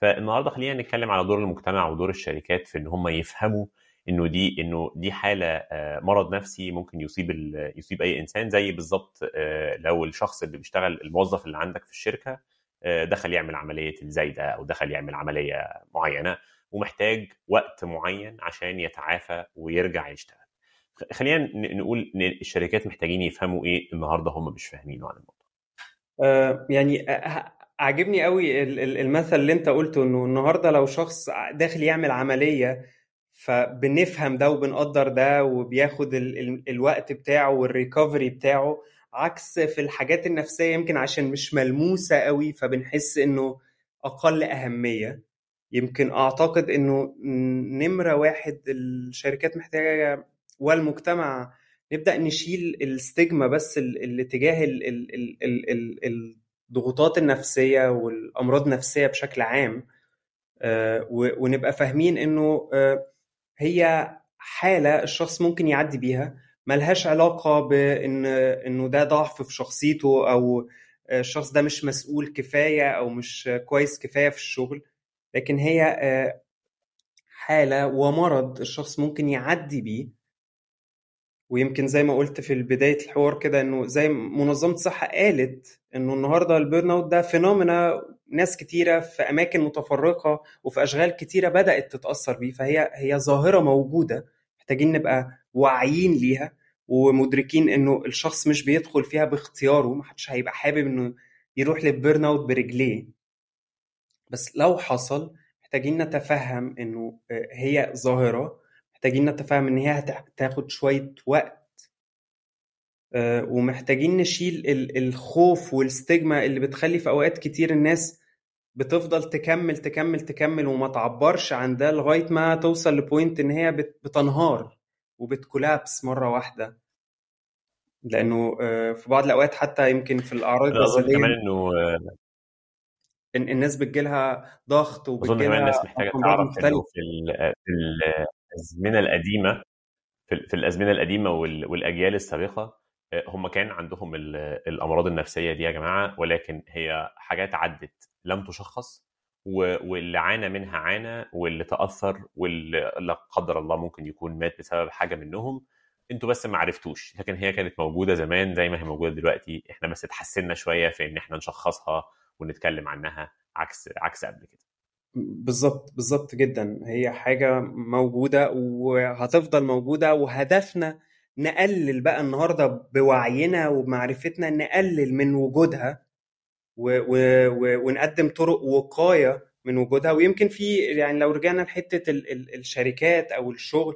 فالنهارده خلينا نتكلم على دور المجتمع ودور الشركات في إن هم يفهموا إنه دي إنه دي حالة آه، مرض نفسي ممكن يصيب يصيب أي إنسان زي بالظبط آه، لو الشخص اللي بيشتغل الموظف اللي عندك في الشركة آه، دخل يعمل عملية الزايدة أو دخل يعمل عملية معينة ومحتاج وقت معين عشان يتعافى ويرجع يشتغل. خلينا نقول إن الشركات محتاجين يفهموا إيه النهارده هم مش فاهمينه عن الموضوع. يعني عاجبني قوي المثل اللي انت قلته انه النهارده لو شخص داخل يعمل عملية فبنفهم ده وبنقدر ده وبياخد ال ال الوقت بتاعه والريكفري بتاعه عكس في الحاجات النفسية يمكن عشان مش ملموسة قوي فبنحس انه أقل أهمية. يمكن أعتقد انه نمرة واحد الشركات محتاجة والمجتمع نبدأ نشيل الستيجما بس اللي تجاه الضغوطات النفسية والأمراض النفسية بشكل عام آه، ونبقى فاهمين إنه آه، هي حالة الشخص ممكن يعدي بيها ملهاش علاقة بإن إنه ده ضعف في شخصيته أو الشخص ده مش مسؤول كفاية أو مش كويس كفاية في الشغل. لكن هي آه، حالة ومرض الشخص ممكن يعدي بيه ويمكن زي ما قلت في بداية الحوار كده إنه زي منظمة الصحه قالت إنه النهارده ال burnout ده phenomena ناس كتيرة في أماكن متفرقة وفي أشغال كتيرة بدأت تتأثر بيه فهي هي ظاهرة موجودة محتاجين نبقى واعيين ليها ومدركين إنه الشخص مش بيدخل فيها باختياره محدش هيبقى حابب إنه يروح للبيرن أوت برجليه. بس لو حصل محتاجين نتفهم إنه هي ظاهرة محتاجين نتفاهم إن هي هتاخد شوية وقت آه، ومحتاجين نشيل الخوف والستيجما اللي بتخلي في أوقات كتير الناس بتفضل تكمل تكمل تكمل وما تعبرش عن ده لغاية ما توصل لبوينت إن هي بتنهار وبتكولابس مرة واحدة. لأنه آه، في بعض الأوقات حتى يمكن في الأعراض الجسدية كمان إنه الناس بتجيلها ضغط وبتجيلها أظن كمان الناس محتاجة تعرف إنه في في الأزمنة القديمة في الأزمنة القديمة والأجيال السابقة آه، هم كان عندهم الأمراض النفسية دي يا جماعة ولكن هي حاجات عدت لم تشخص واللي عانى منها عانى واللي تأثر واللي لا قدر الله ممكن يكون مات بسبب حاجة منهم أنتوا بس ما عرفتوش. لكن هي كانت موجودة زمان زي ما هي موجودة دلوقتي إحنا بس اتحسنا شوية في إن إحنا نشخصها ونتكلم عنها عكس عكس قبل كده. بالظبط بالظبط جدا. هي حاجة موجودة وهتفضل موجودة وهدفنا نقلل بقى النهاردة بوعينا وبمعرفتنا نقلل من وجودها و و و ونقدم طرق وقاية من وجودها. ويمكن في يعني لو رجعنا لحتة ال ال الشركات أو الشغل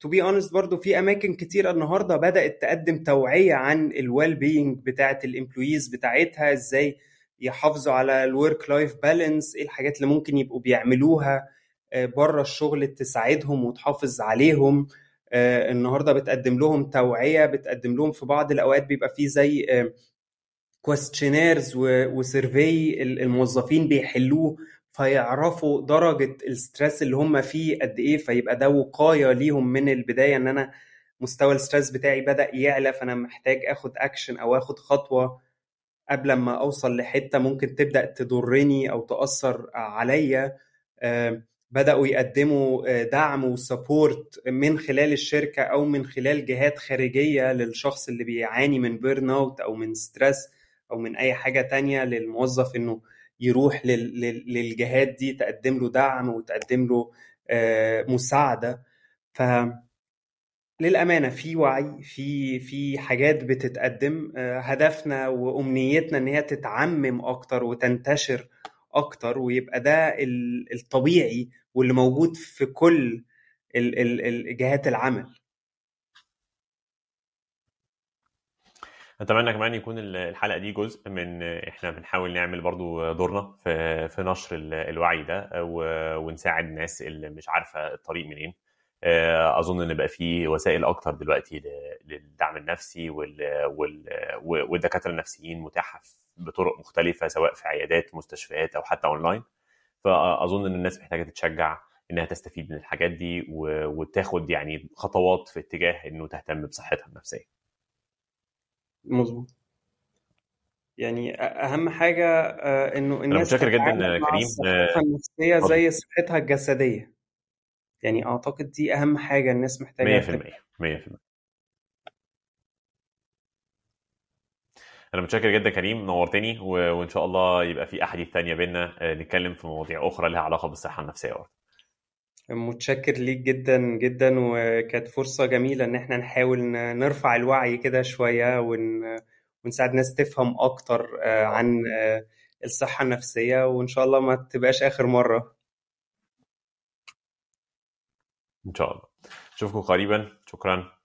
To be honest برضه في أماكن كتيرة النهارده بدأت تقدم توعية عن ال well-being بتاعة ال employees بتاعتها إزاي يحافظوا على ال work life balance إيه الحاجات اللي ممكن يبقوا بيعملوها آه، بره الشغل تساعدهم وتحافظ عليهم. آه، النهارده بتقدم لهم توعية بتقدم لهم في بعض الأوقات بيبقى فيه زي questionnaires و survey الموظفين بيحلوه فيعرفوا درجة ال stress اللي هم فيه قد إيه فيبقى ده وقاية ليهم من البداية إن أنا مستوى ال stress بتاعي بدأ يعلى فأنا محتاج آخد اكشن أو آخد خطوة قبل ما أوصل لحتة ممكن تبدأ تضرني أو تأثر عليا بدأوا يقدموا آه، دعم و support من خلال الشركة أو من خلال جهات خارجية للشخص اللي بيعاني من burnout أو من stress أو من أي حاجة تانية للموظف إنه يروح للجهات دي تقدم له دعم وتقدم له آه، مساعدة. ف للأمانة في وعي في في حاجات بتتقدم آه، هدفنا وأمنيتنا إن هي تتعمم أكتر وتنتشر أكتر ويبقى ده الطبيعي واللي موجود في كل جهات العمل. أتمنى كمان يكون الحلقة دي جزء من إحنا بنحاول نعمل برضو دورنا في في نشر الوعي ده ونساعد الناس اللي مش عارفة الطريق منين. أظن إن بقى في وسائل أكتر دلوقتي للدعم النفسي والدكاترة النفسيين متاحة بطرق مختلفة سواء في عيادات مستشفيات أو حتى أونلاين. فأظن إن الناس محتاجة تتشجع إنها تستفيد من الحاجات دي وتاخد يعني خطوات في اتجاه إنه تهتم بصحتها النفسية. مظبوط. يعني أهم حاجة إنه أنا الناس متشكر جدا كريم. صحتها النفسية زي صحتها الجسدية. يعني أعتقد دي أهم حاجة الناس محتاجة 100% تبقى 100% أنا متشكر جدا كريم نورتني و... وإن شاء الله يبقى في أحاديث تانية بينا آه، نتكلم في مواضيع أخرى لها علاقة بالصحة النفسية برضه. متشكر ليك جدا جدا وكانت فرصة جميلة إن إحنا نحاول نرفع الوعي كده شوية ون... ونساعد ناس تفهم أكتر آه، عن آه، الصحة النفسية وإن شاء الله ما تبقاش آخر مرة. إن شاء الله. أشوفكم قريبا. شكرا.